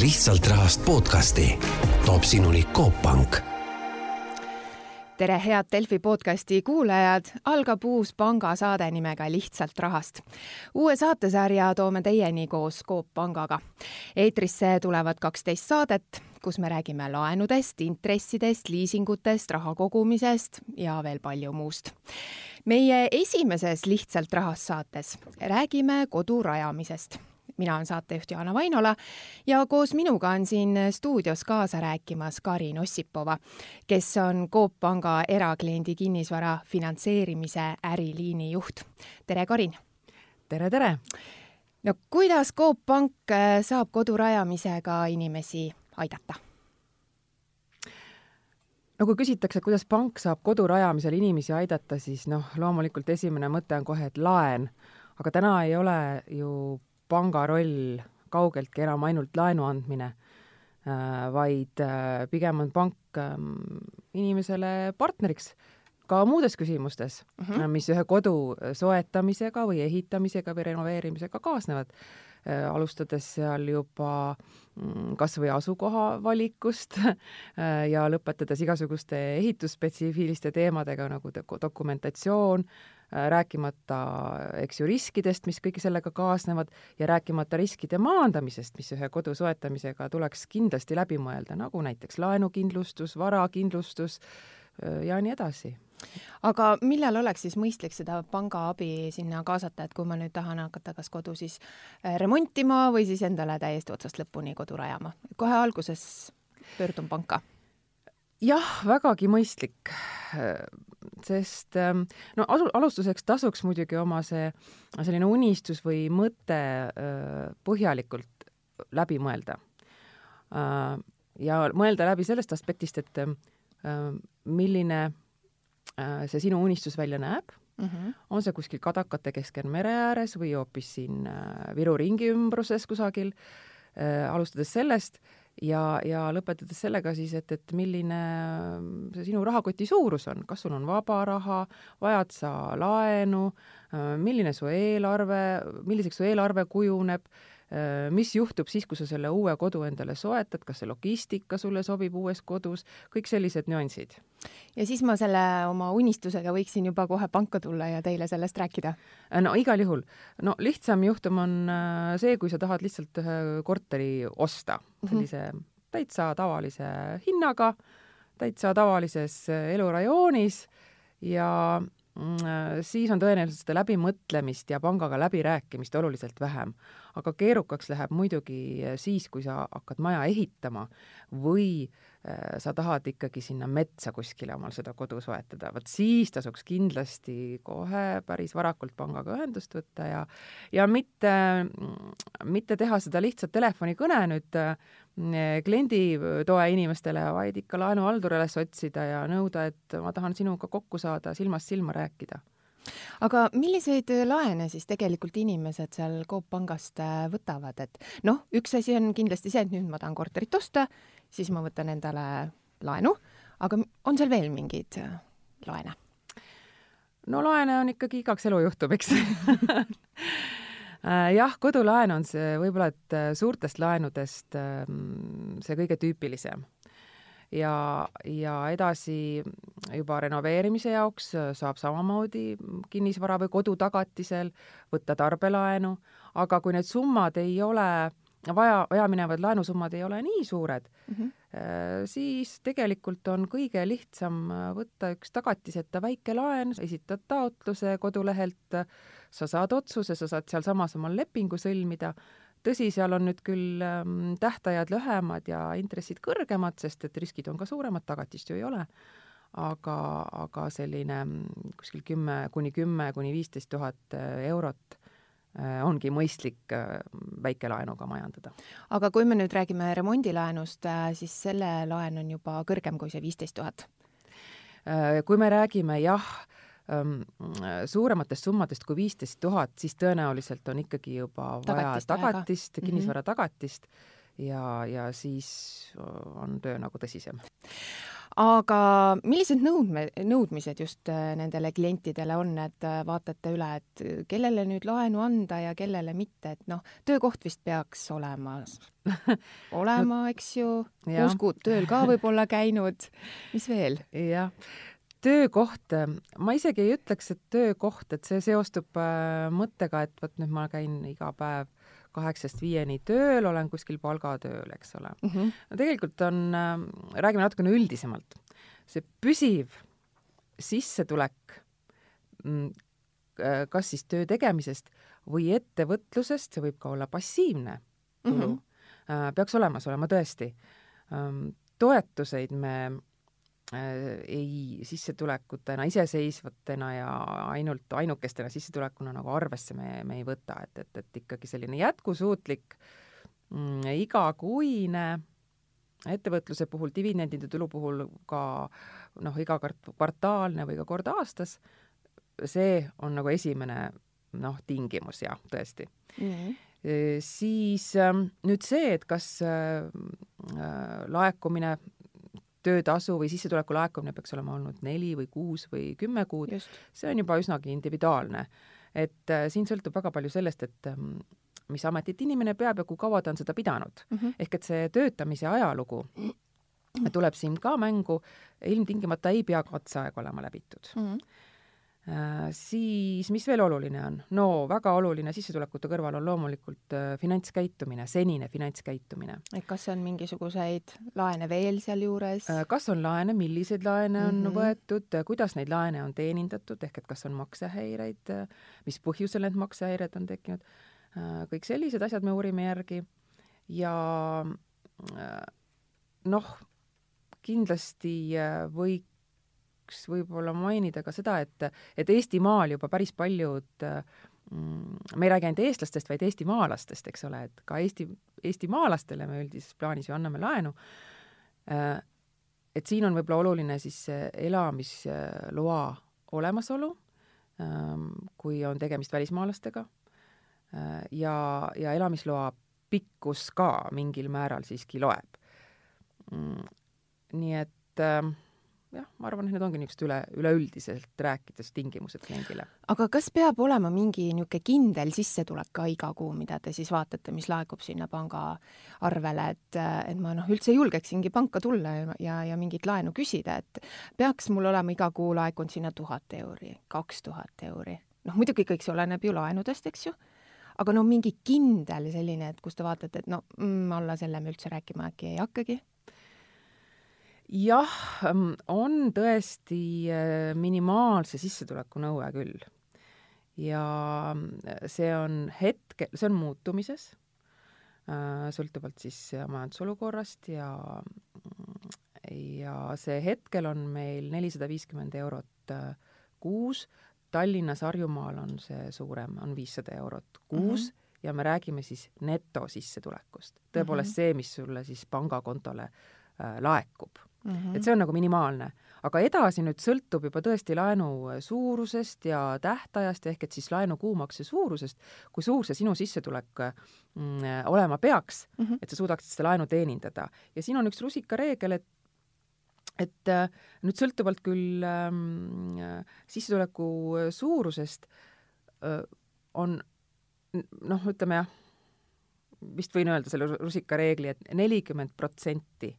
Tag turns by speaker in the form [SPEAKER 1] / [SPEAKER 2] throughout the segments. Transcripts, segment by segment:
[SPEAKER 1] lihtsalt rahast podcasti toob sinuni Coop Pank
[SPEAKER 2] tere, head Delfi podcasti kuulajad, algab uus pangasaade nimega Lihtsalt rahast. uue saatesarja toome teieni koos Coop Pangaga. eetrisse tulevad kaksteist saadet, kus me räägime laenudest, intressidest, liisingutest, raha kogumisest ja veel palju muust. meie esimeses Lihtsalt rahast saates räägime kodu rajamisest mina olen saatejuht Jaana Vainola ja koos minuga on siin stuudios kaasa rääkimas Karin Ossipova, kes on Coop Panga erakliendi kinnisvara finantseerimise äriliini juht. tere, Karin!
[SPEAKER 3] tere, tere!
[SPEAKER 2] no kuidas Coop Pank äh, saab kodu rajamisega inimesi aidata?
[SPEAKER 3] no kui küsitakse, kuidas pank saab kodu rajamisel inimesi aidata, siis noh, loomulikult esimene mõte on kohe, et laen, aga täna ei ole ju panga roll kaugeltki enam ainult laenu andmine, äh, vaid äh, pigem on pank ähm, inimesele partneriks ka muudes küsimustes uh, mhm. -huh. mis ühe kodu soetamisega või ehitamisega või renoveerimisega kaasnevad. Äh, alustades seal juba mm, kas või asukoha valikust ja lõpetades igasuguste ehitusspetsiifiliste teemadega nagu dokumentatsioon, Äh, rääkimata, eks ju, riskidest, mis kõige sellega kaasnevad, ja rääkimata riskide maandamisest, mis ühe kodu soetamisega tuleks kindlasti läbi mõelda, nagu näiteks laenukindlustus, varakindlustus äh, ja nii edasi
[SPEAKER 2] aga millal oleks siis mõistlik seda panga abi sinna kaasata, et kui ma nüüd tahan hakata kas kodu siis äh, remontima või siis endale täiesti otsast lõpuni kodu rajama, kohe alguses pöördun panka?
[SPEAKER 3] jah, vägagi mõistlik sest ähm, no asu-, alustuseks tasuks muidugi oma see selline unistus või mõte äh, põhjalikult läbi mõelda. Äh, ja mõelda läbi sellest aspektist, et äh, milline see sinu unistus välja näeb. Mm, -hmm. on see kuskil Kadakate keskel mere ääres või hoopis siin Viru ringi ümbruses kusagil, alustades sellest ja, ja lõpetades sellega siis, et, et milline see sinu rahakoti suurus on, kas sul on vaba raha, vajad sa laenu, milline su eelarve, milliseks su eelarve kujuneb, mis juhtub siis, kui sa selle uue kodu endale soetad, kas see logistika sulle sobib uues kodus, kõik sellised nüansid.
[SPEAKER 2] ja siis ma selle oma unistusega võiksin juba kohe panka tulla ja teile sellest rääkida?
[SPEAKER 3] no igal juhul. no lihtsam juhtum on äh, see, kui sa tahad lihtsalt ühe korteri osta, mhm. sellise mm -hmm. täitsa tavalise hinnaga, täitsa tavalises äh, elurajoonis ja äh, siis on tõenäoliselt seda läbimõtlemist ja pangaga läbirääkimist oluliselt vähem. Aga keerukaks läheb muidugi eh, siis, kui sa hakkad maja ehitama või äh, sa tahad ikkagi sinna metsa kuskile omal seda kodu soetada, vot siis tasuks kindlasti kohe päris varakult pangaga ühendust võtta ja ja mitte, mitte teha seda lihtsalt telefonikõne nüüd äh, klienditoe inimestele, vaid ikka laenuhaldurile otsida ja nõuda, et ma tahan sinuga kokku saada, silmast silma rääkida.
[SPEAKER 2] Aga milliseid äh, laene siis tegelikult inimesed seal Coop pangast äh, võtavad, et noh, üks asi on kindlasti see, et nüüd ma tahan korterit osta, siis ma võtan endale laenu, aga on seal veel mingeid äh, laene?
[SPEAKER 3] no laene on ikkagi igaks elujuhtumiks. Jah, kodulaen on see võib-olla, et suurtest laenudest ähm, see kõige tüüpilisem. Ja, ja edasi juba renoveerimise jaoks äh, saab samamoodi kinnisvara või kodu tagatisel võtta tarbelaenu, aga kui need summad ei ole, vaja, vajaminevad laenusummad ei ole nii suured mm, -hmm. siis tegelikult on kõige lihtsam äh, võtta üks tagatiseta väike laen, esitad taotluse kodulehelt, sa saad otsuse, sa saad sealsamas omal lepingu sõlmida tõsi, seal on nüüd küll ähm, tähtajad lühemad ja intressid kõrgemad, sest et riskid on ka suuremad, tagatist ju ei ole, aga, aga selline mm, kuskil kümme kuni kümme kuni viisteist tuhat äh, eurot ongi mõistlik äh, väikelaenuga majandada.
[SPEAKER 2] aga kui me nüüd räägime remondilaenust, siis selle laen on juba kõrgem kui see viisteist tuhat?
[SPEAKER 3] Kui me räägime jah, suurematest summadest kui viisteist tuhat, siis tõenäoliselt on ikkagi juba vaja tagatist, tagatist, mhm. kinnisvara tagatist ja, ja siis on töö nagu tõsisem.
[SPEAKER 2] Aga millised nõudme, nõudmised just äh, nendele klientidele on, et äh, vaatate üle, et kellele nüüd laenu anda ja kellele mitte, et noh, töökoht vist peaks olema olema, eks ju, kuus kuud tööl ka võib-olla käinud, mis veel?
[SPEAKER 3] jah, töökoht, ma isegi ei ütleks, et töökoht, et see seostub äh, mõttega, et vot nüüd ma käin iga päev kaheksast viieni tööl, olen kuskil palgatööl, eks ole mm. -hmm. no tegelikult on äh,, räägime natukene üldisemalt, see püsiv sissetulek mm, kas siis töö tegemisest või ettevõtlusest, see võib ka olla passiivne tulu mm, -hmm. peaks olemas olema tõesti. Ähm, toetuseid me ei sissetulekutena, iseseisvatena ja ainult ainukestena sissetulekuna nagu arvesse me, me ei võta, et, et, et ikkagi selline jätkusuutlik mm, igakuine ettevõtluse puhul, dividendide tulu puhul ka noh, iga kvartaalne või ka kord aastas, see on nagu esimene noh, tingimus jah, tõesti mm. -hmm siis ähm, nüüd see, et kas äh, laekumine töötasu või sissetuleku laekumine peaks olema olnud neli või kuus või kümme kuud, see on juba üsnagi individuaalne. et äh, siin sõltub väga palju sellest, et ähm, mis ametit inimene peab ja kui kaua ta on seda pidanud mm. -hmm. ehk et see töötamise ajalugu tuleb siin ka mängu, ilmtingimata ei pea katseaeg olema läbitud mm. -hmm siis mis veel oluline on? no väga oluline sissetulekute kõrval on loomulikult äh, finantskäitumine, senine finantskäitumine.
[SPEAKER 2] et kas on mingisuguseid laene veel sealjuures?
[SPEAKER 3] Äh, kas on laene, milliseid laene on mm -hmm. võetud, kuidas neid laene on teenindatud, ehk et kas on maksehäireid, mis põhjusel need maksehäired on tekkinud, kõik sellised asjad me uurime järgi ja noh, kindlasti võiks võiks võib-olla mainida ka seda, et, et Eestimaal juba päris paljud mm, me ei räägi ainult eestlastest, vaid eestimaalastest, eks ole, et ka Eesti, eestimaalastele me üldises plaanis ju anname laenu. Et siin on võib-olla oluline siis elamisloa olemasolu, kui on tegemist välismaalastega, ja, ja elamisloa pikkus ka mingil määral siiski loeb. Mm, nii et äh, jah, ma arvan, et need ongi niisugused üle, üleüldiselt rääkides tingimused kliendile.
[SPEAKER 2] aga kas peab olema mingi niisugune kindel sissetulek ka iga kuu, mida te siis vaatate, mis laekub sinna panga arvele, et, et ma noh, üldse julgeksingi panka tulla ja, ja, ja mingit laenu küsida, et peaks mul olema iga kuu laekunud sinna tuhat euri, kaks tuhat euri. noh, muidugi kõik see oleneb ju laenudest, eks ju aga no mingi kindel selline, et kus te vaatate, et no mm, alla selle me üldse rääkima äkki ei hakkagi
[SPEAKER 3] jah, mm, on tõesti äh, minimaalse sissetuleku nõue küll. ja mm, see on hetke, see on muutumises, äh, sõltuvalt siis majandusolukorrast ja ja see hetkel on meil nelisada viiskümmend eurot äh, kuus, Tallinnas, Harjumaal on see suurem, on viissada eurot kuus mm -hmm. ja me räägime siis netosissetulekust. tõepoolest mm -hmm. see, mis sulle siis pangakontole äh, laekub mm. -hmm. et see on nagu minimaalne. aga edasi nüüd sõltub juba tõesti laenu suurusest ja tähtajast, ehk et siis laenu kuumakse suurusest, kui suur see sinu sissetulek mm, olema peaks mm, -hmm. et sa suudaksid seda laenu teenindada. ja siin on üks rusikareegel, et et äh, nüüd sõltuvalt küll ähm, sissetuleku suurusest äh, on noh, ütleme jah, vist võin öelda selle rusikareegli et, et nelikümmend protsenti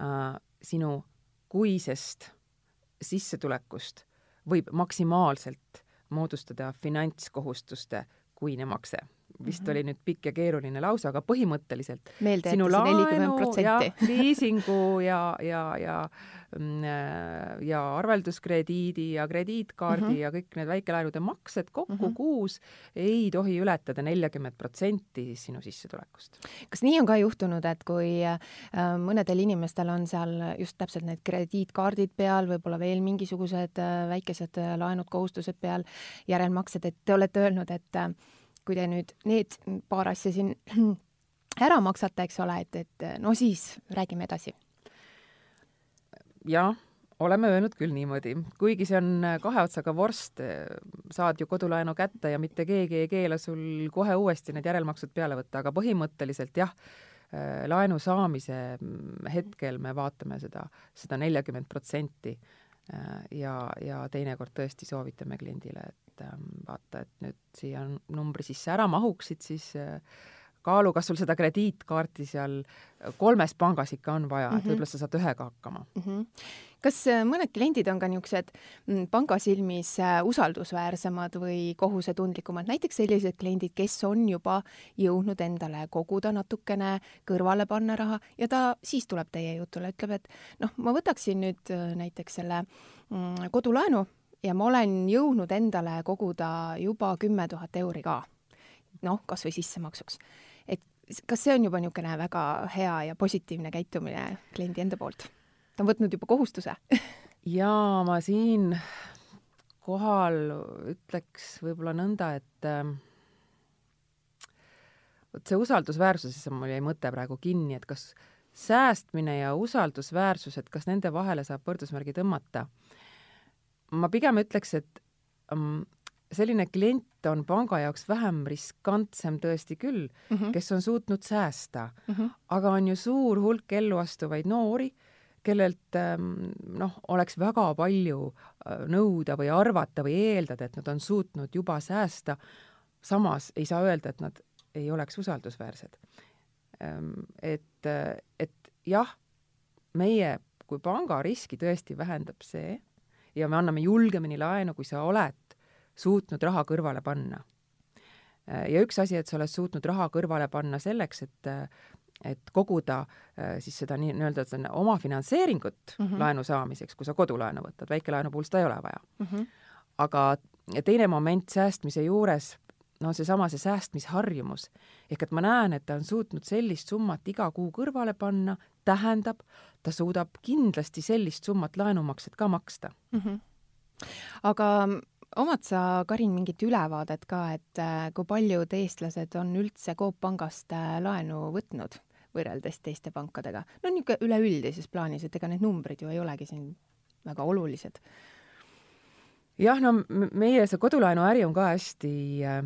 [SPEAKER 3] äh, sinu kuisest sissetulekust võib maksimaalselt moodustada finantskohustuste kuine makse vist mm -hmm. oli nüüd pikk ja keeruline lause, aga põhimõtteliselt
[SPEAKER 2] sinu laenu
[SPEAKER 3] ja liisingu ja, ja, ja mm, ja arvelduskrediidi ja krediitkaardi mm -hmm. ja kõik need väikelaenude maksed kokku mm -hmm. kuus ei tohi ületada neljakümmet protsenti sinu sissetulekust.
[SPEAKER 2] kas nii on ka juhtunud, et kui äh, mõnedel inimestel on seal just täpselt need krediitkaardid peal, võib-olla veel mingisugused äh, väikesed äh, laenud, kohustused peal, järelmaksed, et te olete öelnud, et kui te nüüd need paar asja siin ära maksate, eks ole, et, et no siis räägime edasi.
[SPEAKER 3] jah, oleme öelnud küll niimoodi, kuigi see on kahe otsaga vorst, saad ju kodulaenu kätte ja mitte keegi ei keela sul kohe uuesti need järelmaksud peale võtta, aga põhimõtteliselt jah, laenu saamise mm, hetkel me vaatame seda, seda neljakümmet protsenti ja, ja teinekord tõesti soovitame kliendile, et ähm, vaata, et nüüd siia numbri sisse ära mahuksid, siis äh, kaalu, kas sul seda krediitkaarti seal kolmes pangas ikka on vaja mm, -hmm. et mhm. võib-olla sa saad ühega hakkama mm. -hmm.
[SPEAKER 2] kas äh, mõned kliendid on ka niisugused mm, panga silmis äh, usaldusväärsemad või kohusetundlikumad, näiteks sellised kliendid, kes on juba jõudnud endale koguda natukene, kõrvale panna raha ja ta siis tuleb teie jutule, ütleb, et noh, ma võtaksin nüüd äh, näiteks selle mm, kodulaenu ja ma olen jõudnud endale koguda juba kümme tuhat euri ka noh, kas või sissemaksuks kas see on juba niisugune väga hea ja positiivne käitumine kliendi enda poolt? ta on võtnud juba kohustuse
[SPEAKER 3] jaa, ma siin kohal ütleks võib-olla nõnda, et äh, vot see usaldusväärsuses mul jäi mõte praegu kinni, et kas säästmine ja usaldusväärsus, et kas nende vahele saab võrdusmärgi tõmmata. ma pigem ütleks, et um, selline klient on panga jaoks vähem riskantsem tõesti küll mm, -hmm. kes on suutnud säästa mm, -hmm. aga on ju suur hulk elluastuvaid noori, kellelt ähm, noh, oleks väga palju äh, nõuda või arvata või eeldada, et nad on suutnud juba säästa. samas ei saa öelda, et nad ei oleks usaldusväärsed. Ähm, et, et jah, meie kui panga riski tõesti vähendab see ja me anname julgemini laenu, kui sa oled suutnud raha kõrvale panna. ja üks asi, et sa oled suutnud raha kõrvale panna selleks, et et koguda siis seda nii, nii-öelda oma finantseeringut mm -hmm. laenu saamiseks, kui sa kodulaenu võtad, väikelaenu puhul seda ei ole vaja mm. -hmm. aga teine moment säästmise juures, no seesama, see säästmisharjumus, ehk et ma näen, et ta on suutnud sellist summat iga kuu kõrvale panna, tähendab, ta suudab kindlasti sellist summat laenumakset ka maksta mm. -hmm.
[SPEAKER 2] aga omad sa, Karin, mingit ülevaadet ka, et äh, kui paljud eestlased on üldse Coop pangast äh, laenu võtnud võrreldes teiste pankadega? no niisugune üleüldises plaanis, et ega need numbrid ju ei olegi siin väga olulised.
[SPEAKER 3] jah, no meie see kodulaenuäri on ka hästi äh,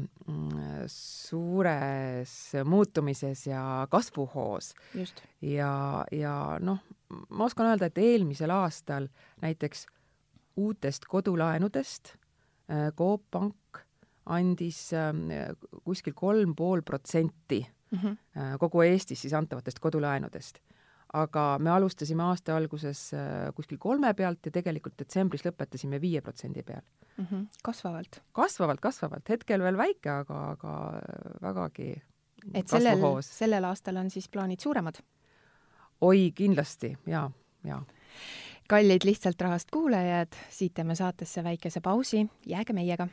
[SPEAKER 3] suures muutumises ja kasvuhoos. ja, ja noh, ma oskan öelda, et eelmisel aastal näiteks uutest kodulaenudest Coop Pank andis ähm, kuskil kolm pool protsenti mhm. äh, kogu Eestis siis antavatest kodulaenudest. aga me alustasime aasta alguses äh, kuskil kolme pealt ja tegelikult detsembris lõpetasime viie protsendi peal
[SPEAKER 2] mm. -hmm. kasvavalt?
[SPEAKER 3] kasvavalt, kasvavalt, hetkel veel väike, aga, aga vägagi
[SPEAKER 2] et sellel, sellel aastal on siis plaanid suuremad?
[SPEAKER 3] oi, kindlasti, jaa, jaa
[SPEAKER 2] kallid Lihtsalt Rahast kuulajad, siit teeme saatesse väikese pausi, jääge meiega.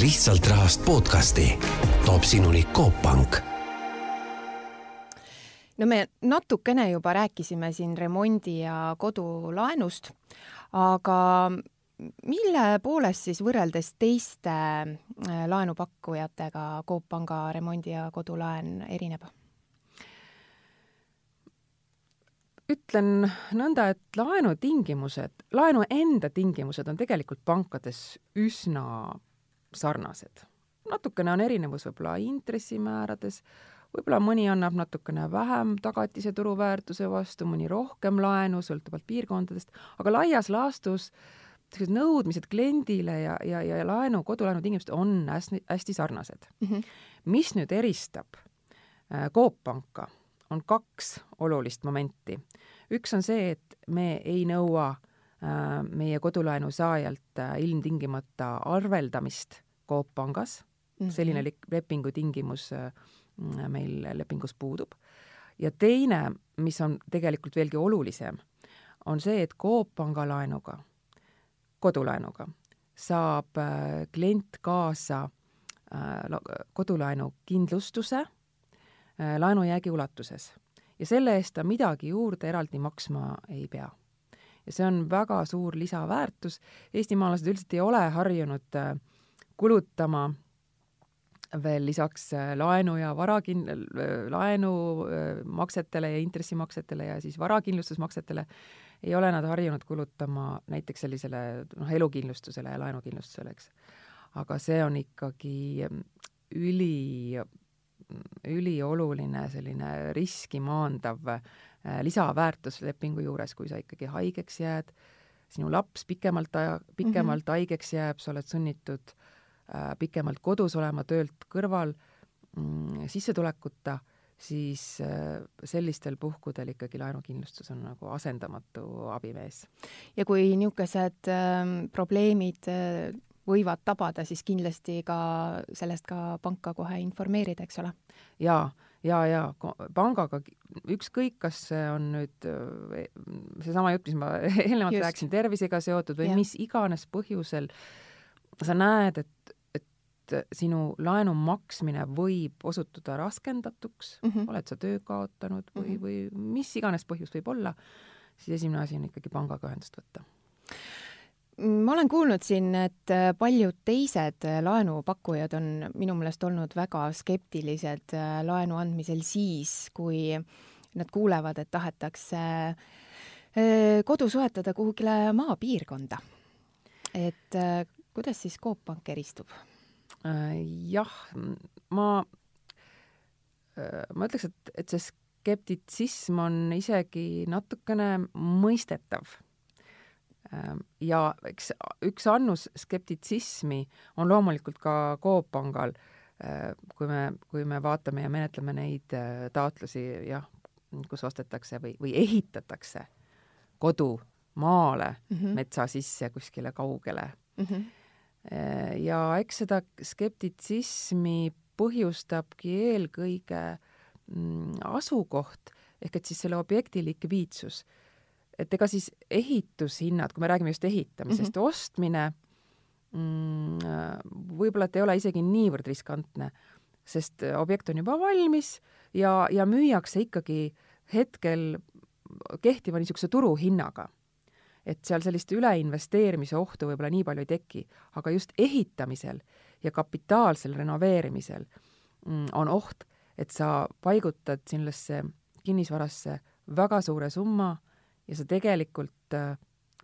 [SPEAKER 1] lihtsalt Rahast podcasti toob sinuni Coop Pank
[SPEAKER 2] no me natukene juba rääkisime siin remondi ja kodulaenust, aga mille poolest siis võrreldes teiste äh, laenupakkujatega Coop Panga remondi ja kodulaen erineb?
[SPEAKER 3] Ütlen nõnda, et laenutingimused, laenu enda tingimused on tegelikult pankades üsna sarnased. natukene on erinevus võib-olla intressimäärades, võib-olla mõni annab natukene vähem tagatise turuväärtuse vastu, mõni rohkem laenu, sõltuvalt piirkondadest, aga laias laastus sellised nõudmised kliendile ja, ja, ja laenu, kodulaenu tingimused on hästi, hästi sarnased mm. -hmm. mis nüüd eristab äh, Coop Panka on kaks olulist momenti. üks on see, et me ei nõua äh, meie kodulaenu saajalt äh, ilmtingimata arveldamist Coop pangas mm, -hmm. selline lepingu tingimus äh, meil lepingus puudub. ja teine, mis on tegelikult veelgi olulisem, on see, et Coop panga laenuga, kodulaenuga, saab äh, klient kaasa äh, kodulaenu kindlustuse laenujäägi ulatuses ja selle eest ta midagi juurde eraldi maksma ei pea. ja see on väga suur lisaväärtus, eestimaalased üldiselt ei ole harjunud äh, kulutama veel lisaks äh, laenu ja varakin-, laenumaksetele ja intressimaksetele ja siis varakindlustusmaksetele, ei ole nad harjunud kulutama näiteks sellisele noh, elukindlustusele ja laenukindlustusele, eks. aga see on ikkagi üli ülioluline selline riski maandav lisaväärtus lepingu juures, kui sa ikkagi haigeks jääd, sinu laps pikemalt aja, pikemalt mm -hmm. haigeks jääb, sa oled sunnitud äh, pikemalt kodus olema, töölt kõrval mm,, sissetulekuta, siis äh, sellistel puhkudel ikkagi laenukindlustus on nagu asendamatu abimees.
[SPEAKER 2] ja kui niisugused äh, probleemid äh, võivad tabada, siis kindlasti ka sellest ka panka kohe informeerida, eks ole?
[SPEAKER 3] jaa, ja, ja pangaga ükskõik, kas see on nüüd eh, seesama jutt, mis ma eelnevalt rääkisin, tervisega seotud või ja. mis iganes põhjusel sa näed, et, et sinu laenu maksmine võib osutuda raskendatuks mm, -hmm. oled sa töö kaotanud või mm, -hmm. või mis iganes põhjus võib olla, siis esimene asi on ikkagi pangaga ühendust võtta
[SPEAKER 2] ma olen kuulnud siin, et äh, paljud teised äh, laenupakkujad on minu meelest olnud väga skeptilised äh, laenu andmisel siis, kui nad kuulevad, et tahetakse kodu soetada kuhugile maapiirkonda. et kuidas siis Coop Pank eristub?
[SPEAKER 3] jah, ma, ma ütleks, et, et see skeptitsism on isegi natukene mõistetav ja eks üks annus skeptitsismi on loomulikult ka Coop Pangal, ehm, kui me, kui me vaatame ja menetleme neid äh, taotlusi, jah, kus ostetakse või, või ehitatakse kodu maale mm, -hmm. metsa sisse kuskile kaugele mm. -hmm. ja eks seda skeptitsismi põhjustabki eelkõige mm, asukoht ehk et siis selle objekti likviidsus et ega siis ehitushinnad, kui me räägime just ehitamisest mm, -hmm. ostmine mm, võib-olla et ei ole isegi niivõrd riskantne, sest objekt on juba valmis ja, ja müüakse ikkagi hetkel kehtiva niisuguse turuhinnaga. et seal sellist üleinvesteerimise ohtu võib-olla nii palju ei teki, aga just ehitamisel ja kapitaalsel renoveerimisel mm, on oht, et sa paigutad sellesse kinnisvarasse väga suure summa ja sa tegelikult, äh,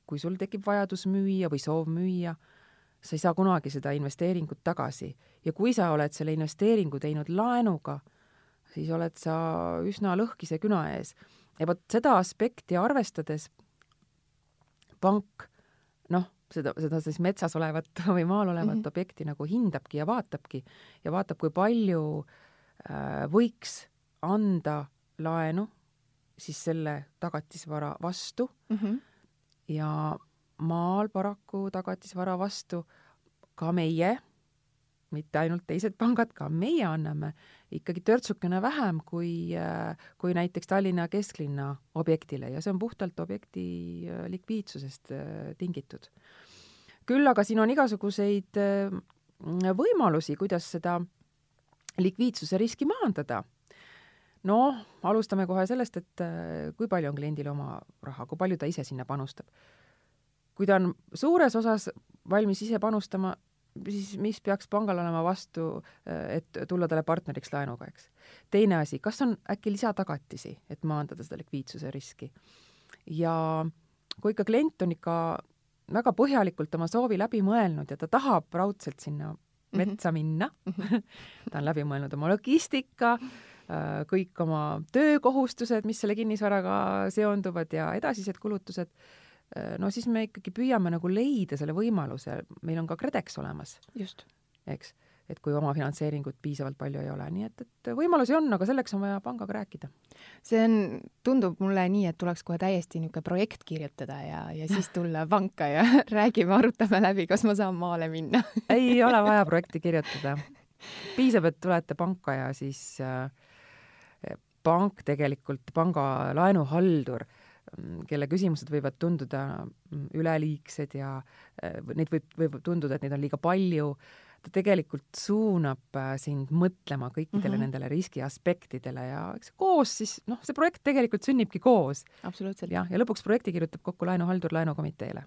[SPEAKER 3] kui sul tekib vajadus müüa või soov müüa, sa ei saa kunagi seda investeeringut tagasi. ja kui sa oled selle investeeringu teinud laenuga, siis oled sa üsna lõhkise küna ees. ja vot seda aspekti arvestades pank noh, seda, seda siis metsas olevat või maal olevat mm -hmm. objekti nagu hindabki ja vaatabki ja vaatab, kui palju äh, võiks anda laenu siis selle tagatisvara vastu mm. -hmm. ja maal paraku tagatisvara vastu ka meie, mitte ainult teised pangad, ka meie anname ikkagi törtsukene vähem kui, kui näiteks Tallinna kesklinna objektile ja see on puhtalt objekti äh, likviidsusest äh, tingitud. küll aga siin on igasuguseid äh, võimalusi, kuidas seda likviidsuse riski maandada noh, alustame kohe sellest, et äh, kui palju on kliendil oma raha, kui palju ta ise sinna panustab. kui ta on suures osas valmis ise panustama, siis mis peaks pangal olema vastu, äh, et tulla talle partneriks laenuga, eks. teine asi, kas on äkki lisatagatisi, et maandada seda likviidsuse riski. ja kui ikka klient on ikka väga põhjalikult oma soovi läbi mõelnud ja ta tahab raudselt sinna mhm. metsa minna mm, -hmm. ta on läbi mõelnud oma logistika mm, -hmm kõik oma töökohustused, mis selle kinnisvaraga seonduvad ja edasised kulutused, äh, no siis me ikkagi püüame nagu leida selle võimaluse, meil on ka KredEx olemas.
[SPEAKER 2] just.
[SPEAKER 3] eks, et kui omafinantseeringut piisavalt palju ei ole, nii et, et võimalusi on, aga selleks on vaja pangaga rääkida.
[SPEAKER 2] see on, tundub mulle nii, et tuleks kohe täiesti niisugune projekt kirjutada ja, ja siis tulla panka ja räägime, arutame läbi, kas ma saan maale minna
[SPEAKER 3] ei ole vaja projekti kirjutada. piisab, et tulete panka ja siis äh, pank tegelikult, panga laenuhaldur, mm, kelle küsimused võivad tunduda mm, üleliigsed ja äh, neid võib, võib tunduda, et neid on liiga palju, ta tegelikult suunab äh, sind mõtlema kõikidele mm -hmm. nendele riskiaspektidele ja eks koos siis, noh, see projekt tegelikult sünnibki koos. jah, ja lõpuks projekti kirjutab kokku laenuhaldur laenukomiteele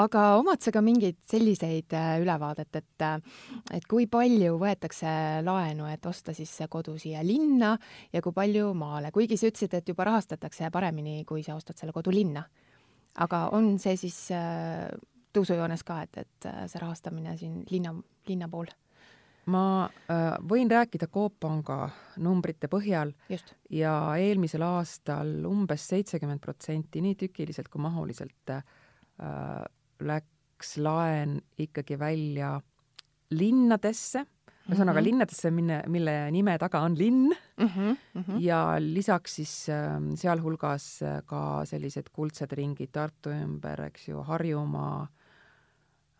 [SPEAKER 2] aga omad sa ka mingeid selliseid äh, ülevaadet, et, äh, et kui palju võetakse laenu, et osta siis see kodu siia linna ja kui palju maale, kuigi sa ütlesid, et juba rahastatakse paremini, kui sa ostad selle kodu linna. aga on see siis äh, tõusujoones ka, et, et see rahastamine siin linna, linna pool?
[SPEAKER 3] ma äh, võin rääkida Coop Panga numbrite põhjal
[SPEAKER 2] just.
[SPEAKER 3] ja eelmisel aastal umbes seitsekümmend protsenti nii tükiliselt kui mahuliselt äh, läks laen ikkagi välja linnadesse, ühesõnaga mm -hmm. linnadesse, mille, mille nime taga on linn
[SPEAKER 2] mm. -hmm, mm -hmm.
[SPEAKER 3] ja lisaks siis äh, sealhulgas äh, ka sellised kuldsed ringid Tartu ümber, eks ju, Harjumaa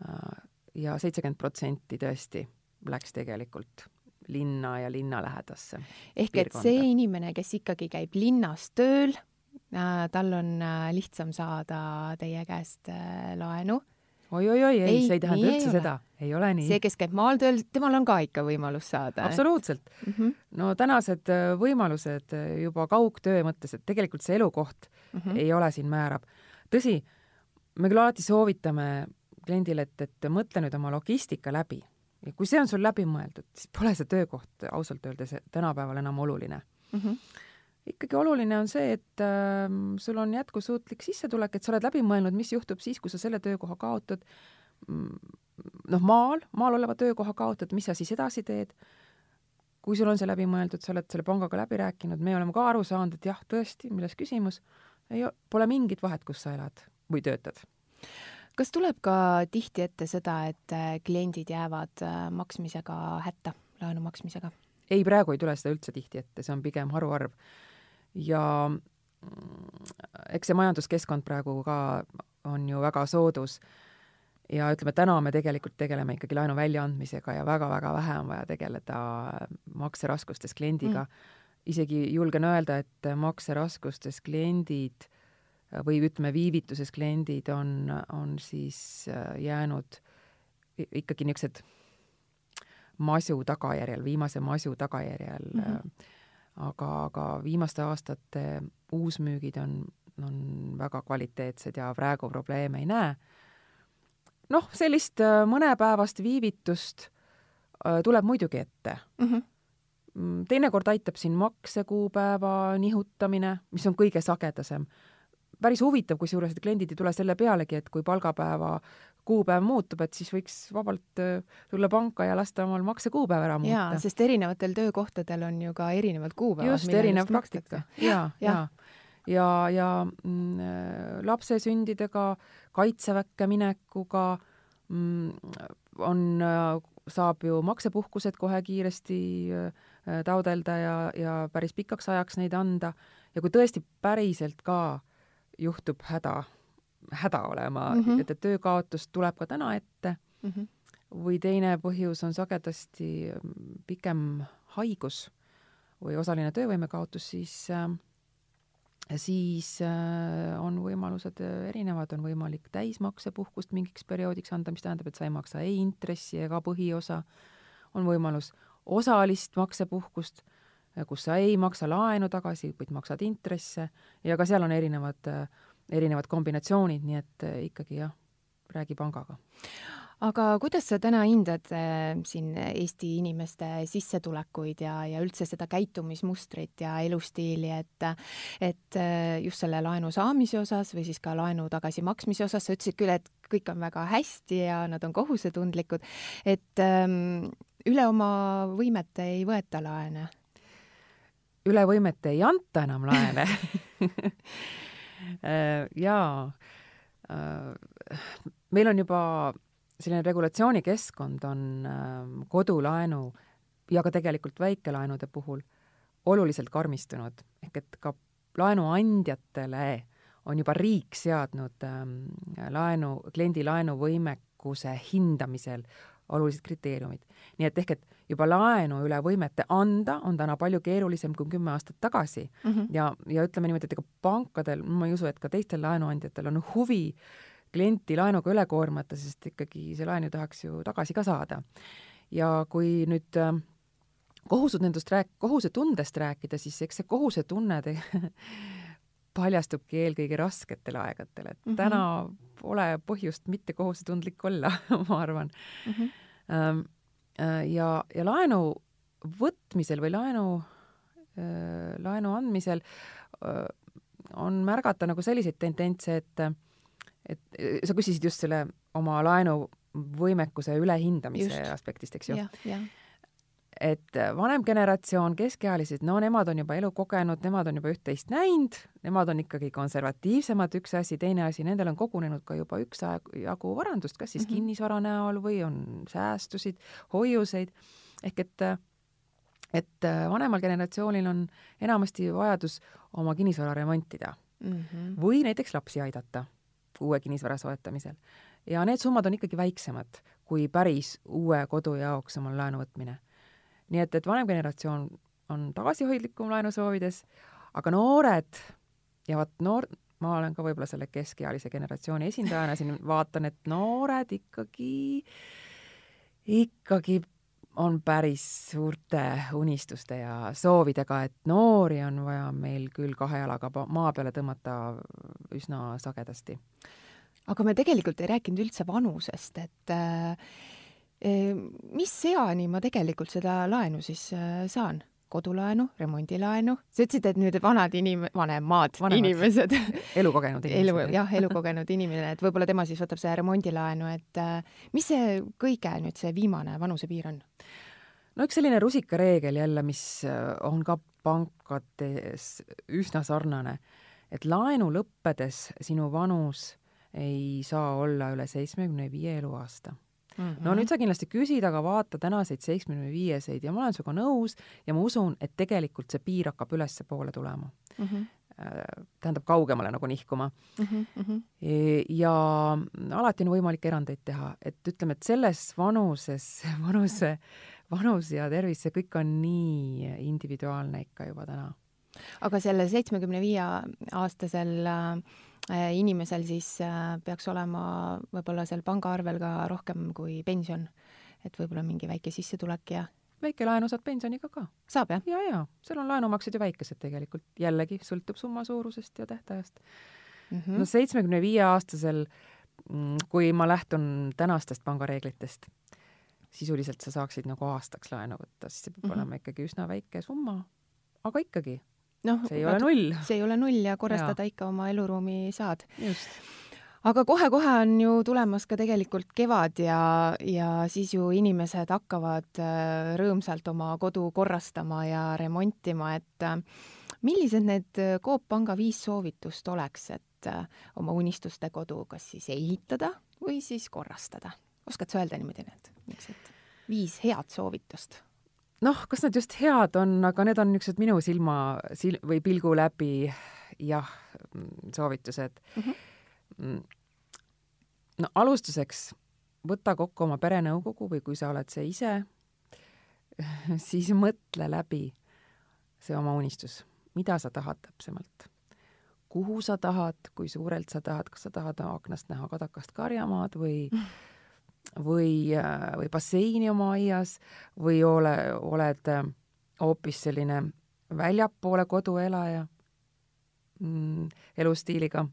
[SPEAKER 3] äh, ja seitsekümmend protsenti tõesti läks tegelikult linna ja linna lähedasse.
[SPEAKER 2] ehk et see inimene, kes ikkagi käib linnas tööl äh,, tal on äh, lihtsam saada teie käest äh, laenu
[SPEAKER 3] oi-oi-oi, ei, ei, see ei tähenda üldse ei seda, ei ole nii.
[SPEAKER 2] see, kes käib maal tööl, temal on ka ikka võimalus saada.
[SPEAKER 3] absoluutselt mm. -hmm. no tänased äh, võimalused äh, juba kaugtöö mõttes, et tegelikult see elukoht mm -hmm. ei ole siin määrav. tõsi, me küll alati soovitame kliendile, et, et mõtle nüüd oma logistika läbi ja kui see on sul läbi mõeldud, siis pole see töökoht ausalt öeldes tänapäeval enam oluline mm. -hmm. Ikkagi oluline on see, et äh, sul on jätkusuutlik sissetulek, et sa oled läbi mõelnud, mis juhtub siis, kui sa selle töökoha kaotad. Mm, noh, maal, maal oleva töökoha kaotad, mis sa siis edasi teed? kui sul on see läbi mõeldud, sa oled selle pangaga läbi rääkinud, me oleme ka aru saanud, et jah, tõesti, milles küsimus, ei, pole mingit vahet, kus sa elad või töötad
[SPEAKER 2] kas tuleb ka tihti ette seda, et äh, kliendid jäävad äh, maksmisega hätta, laenu maksmisega?
[SPEAKER 3] ei, praegu ei tule seda üldse tihti ette, see on pigem haruharv. Ja mm, eks see majanduskeskkond praegu ka on ju väga soodus ja ütleme, täna me tegelikult tegeleme ikkagi laenu väljaandmisega ja väga-väga vähe on vaja tegeleda makseraskustes kliendiga mm.. isegi julgen öelda, et makseraskustes kliendid või ütleme, viivituses kliendid on, on siis äh, jäänud ikkagi niisugused masu tagajärjel, viimase masu tagajärjel mm. -hmm. Aga, aga viimaste aastate uusmüügid on, on väga kvaliteetsed ja praegu probleeme ei näe. noh, sellist äh, mõnepäevast viivitust tuleb muidugi ette mhm. mm. -hmm. teinekord aitab siin maksekuupäeva nihutamine, mis on kõige sagedasem päris huvitav, kusjuures, et kliendid ei tule selle pealegi, et kui palgapäeva kuupäev muutub, et siis võiks vabalt äh, tulla panka ja lasta omal maksekuupäev ära muuta.
[SPEAKER 2] jaa, sest erinevatel töökohtadel on ju ka erinevad kuupäevad.
[SPEAKER 3] just, erinev praktika. ja, ja, ja, ja, ja mm, äh, lapse sündidega, kaitseväkke minekuga mm, on, äh, saab ju maksepuhkused kohe kiiresti taodelda ja, ja päris pikaks ajaks neid anda ja kui tõesti päriselt ka juhtub häda, häda olema mm, -hmm. et, et töökaotus tuleb ka täna ette mm. -hmm. või teine põhjus on sagedasti pikem haigus või osaline töövõime kaotus, siis äh, siis äh, on võimalused erinevad, on võimalik täismaksepuhkust mingiks perioodiks anda, mis tähendab, et sa ei maksa ei intressi ega põhiosa, on võimalus osalist maksepuhkust kus sa ei maksa laenu tagasi, vaid maksad intresse ja ka seal on erinevad, erinevad kombinatsioonid, nii et eh, ikkagi jah, räägi pangaga.
[SPEAKER 2] Aga kuidas sa täna hindad äh, siin Eesti inimeste sissetulekuid ja, ja üldse seda käitumismustrit ja elustiili, et et äh, just selle laenu saamise osas või siis ka laenu tagasimaksmise osas, sa ütlesid küll, et kõik on väga hästi ja nad on kohusetundlikud, et ähm, üle oma võimete ei võeta laene?
[SPEAKER 3] Üle võimete ei anta enam laene. äh, jaa, äh, meil on juba selline regulatsioonikeskkond on ähm, kodulaenu ja ka tegelikult väikelaenude puhul oluliselt karmistunud, ehk et ka laenuandjatele on juba riik seadnud ähm, laenu, kliendi laenuvõimekuse hindamisel olulised kriteeriumid. nii et ehk, et juba laenu üle võimete anda on täna palju keerulisem kui kümme aastat tagasi mm. -hmm. ja, ja ütleme niimoodi, et ega pankadel, ma ei usu, et ka teistel laenuandjatel on huvi klienti laenuga üle koormata, sest ikkagi see laen ju tahaks ju tagasi ka saada. ja kui nüüd äh, kohusetundest rääk-, kohusetundest rääkida, siis eks see kohusetunne te- paljastubki eelkõige rasketel aegadel, et mm -hmm. täna pole põhjust mitte kohusetundlik olla ma arvan mm. -hmm. Ja, ja laenu võtmisel või laenu, äh, laenu andmisel äh, on märgata nagu selliseid tendentse, et et sa küsisid just selle oma laenuvõimekuse ülehindamise just. aspektist, eks ju? Et vanem generatsioon, keskealised, no nemad on juba elu kogenud, nemad on juba üht-teist näinud, nemad on ikkagi konservatiivsemad, üks asi, teine asi, nendel on kogunenud ka juba üksjagu varandust, kas siis mm -hmm. kinnisvara näol või on säästusid, hoiuseid, ehk et et vanemal generatsioonil on enamasti vajadus oma kinnisvara remontida mm -hmm. või näiteks lapsi aidata uue kinnisvara soetamisel. ja need summad on ikkagi väiksemad kui päris uue kodu jaoks omal laenu võtmine nii et, et vanem generatsioon on tagasihoidlikum laenu soovides, aga noored ja vot noor, ma olen ka võib-olla selle keskealise generatsiooni esindajana siin vaatan, et noored ikkagi, ikkagi on päris suurte unistuste ja soovidega, et noori on vaja meil küll kahe jalaga maa peale tõmmata üsna sagedasti.
[SPEAKER 2] aga me tegelikult ei rääkinud üldse vanusest, et äh, mis eani ma tegelikult seda laenu siis äh, saan? kodulaenu, remondilaenu, sa ütlesid, et nüüd vanad inim-, vanemad Vanemad. inimesed
[SPEAKER 3] elukogenud inimesed
[SPEAKER 2] elu, jah, elukogenud inimene, et võib-olla tema siis võtab selle remondilaenu, et äh, mis see kõige nüüd see viimane vanusepiir on?
[SPEAKER 3] no üks selline rusikareegel jälle, mis äh, on ka pankades üsna sarnane, et laenu lõppedes sinu vanus ei saa olla üle seitsmekümne viie eluaasta Mm -hmm. no nüüd sa kindlasti küsid, aga vaata tänaseid seitsmekümne viieseid ja ma olen sinuga nõus ja ma usun, et tegelikult see piir hakkab ülespoole tulema mm. -hmm tähendab, kaugemale nagu nihkuma mm. -hmm. ja alati on võimalik erandeid teha, et ütleme, et selles vanuses, vanuse, vanus ja tervis, see kõik on nii individuaalne ikka juba täna.
[SPEAKER 2] aga selle seitsmekümne viie aastasel Äh, inimesel siis äh, peaks olema võib-olla seal pangaarvel ka rohkem kui pension, et võib-olla mingi väike sissetulek ja
[SPEAKER 3] väikelaenu saad pensioniga ka.
[SPEAKER 2] saab, jah?
[SPEAKER 3] ja, ja seal on laenumaksed ju väikesed tegelikult, jällegi sõltub summa suurusest ja tähtajast mm. -hmm. no seitsmekümne viie aastasel, mm, kui ma lähtun tänastest pangareeglitest, sisuliselt sa saaksid nagu aastaks laenu võtta, siis see peab mm -hmm. olema ikkagi üsna väike summa, aga ikkagi
[SPEAKER 2] noh,
[SPEAKER 3] see ei ole null.
[SPEAKER 2] see ei ole null ja korrastada ja. ikka oma eluruumi saad. aga kohe-kohe on ju tulemas ka tegelikult kevad ja, ja siis ju inimesed hakkavad äh, rõõmsalt oma kodu korrastama ja remontima, et äh, millised need äh, Coop Panga viis soovitust oleks, et oma unistuste kodu kas siis ehitada või siis korrastada? oskad sa öelda niimoodi need niisugused viis head soovitust?
[SPEAKER 3] Noh, kas nad just head on, aga need on niisugused minu silma sil- või pilgu läbi jah, soovitused mhm. mm. -hmm. no alustuseks võta kokku oma perenõukogu või kui sa oled see ise, siis mõtle läbi see oma unistus, mida sa tahad täpsemalt. kuhu sa tahad, kui suurelt sa tahad, kas sa tahad aknast näha kadakast karjamaad või mm või, äh, või basseini oma aias või ole, oled äh, hoopis selline väljapoole kodu elaja mm, elustiiliga.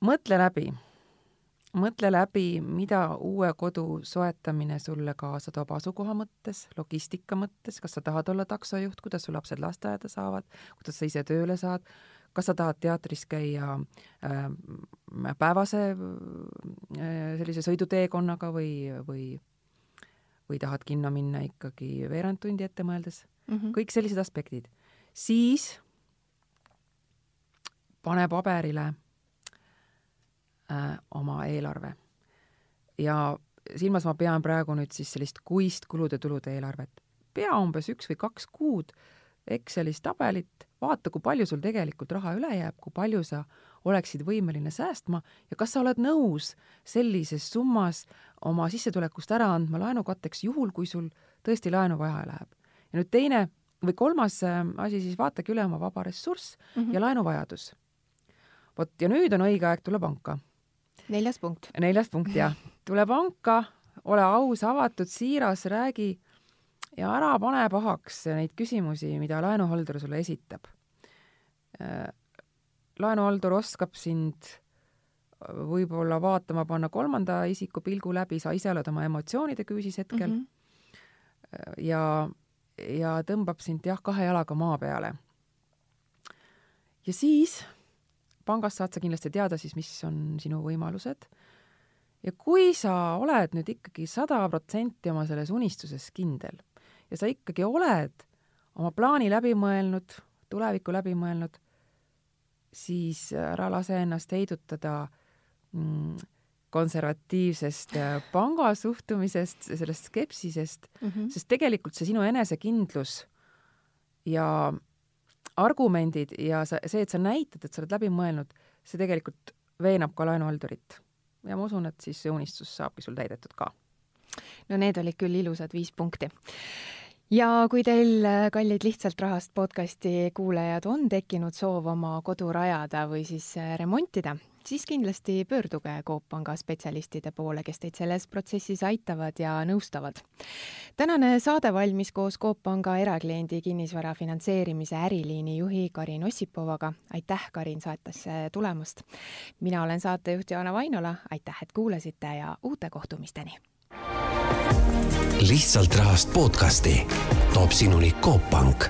[SPEAKER 3] mõtle läbi, mõtle läbi, mida uue kodu soetamine sulle kaasa toob asukoha mõttes, logistika mõttes, kas sa tahad olla taksojuht, kuidas su lapsed lasteaeda saavad, kuidas sa ise tööle saad, kas sa tahad teatris käia äh, päevase äh, sellise sõiduteekonnaga või, või, või tahad kinno minna ikkagi veerand tundi ette mõeldes mm, -hmm. kõik sellised aspektid. siis pane paberile äh, oma eelarve ja silmas ma pean praegu nüüd siis sellist kuist kulude-tulude eelarvet. pea umbes üks või kaks kuud Excelis tabelit vaata, kui palju sul tegelikult raha üle jääb, kui palju sa oleksid võimeline säästma ja kas sa oled nõus sellises summas oma sissetulekust ära andma laenukatteks, juhul kui sul tõesti laenu vaja läheb. ja nüüd teine või kolmas äh, asi, siis vaatagi üle oma vaba ressurss mm -hmm. ja laenuvajadus. vot ja nüüd on õige aeg tulla panka.
[SPEAKER 2] neljas punkt.
[SPEAKER 3] neljas punkt, jah. tule panka, ole aus, avatud, siiras, räägi ja ära pane pahaks neid küsimusi, mida laenuhaldur sulle esitab. Äh, laenuhaldur oskab sind võib-olla vaatama panna kolmanda isiku pilgu läbi, sa ise oled oma emotsioonide küüsis hetkel mm. -hmm. ja, ja tõmbab sind jah, kahe jalaga maa peale. ja siis pangast saad sa kindlasti teada siis, mis on sinu võimalused. ja kui sa oled nüüd ikkagi sada protsenti oma selles unistuses kindel ja sa ikkagi oled oma plaani läbi mõelnud, tulevikku läbi mõelnud, siis ära lase ennast heidutada mm, konservatiivsest äh, panga suhtumisest, sellest skepsisest mm, -hmm. sest tegelikult see sinu enesekindlus ja argumendid ja sa, see, et sa näitad, et sa oled läbi mõelnud, see tegelikult veenab ka laenuhaldurit. ja ma usun, et siis see unistus saabki sul täidetud ka.
[SPEAKER 2] no need olid küll ilusad viis punkti ja kui teil, kallid Lihtsalt Rahast podcasti kuulajad, on tekkinud soov oma kodu rajada või siis remontida, siis kindlasti pöörduge Coop Panga spetsialistide poole, kes teid selles protsessis aitavad ja nõustavad. tänane saade valmis koos Coop Panga erakliendi kinnisvara finantseerimise äriliini juhi Karin Ossipovaga. aitäh, Karin, saatesse tulemast. mina olen saatejuht Joana Vainola, aitäh, et kuulasite ja uute kohtumisteni.
[SPEAKER 1] Lihtsalt rahast podcasti. Toob sinuni Coop Pank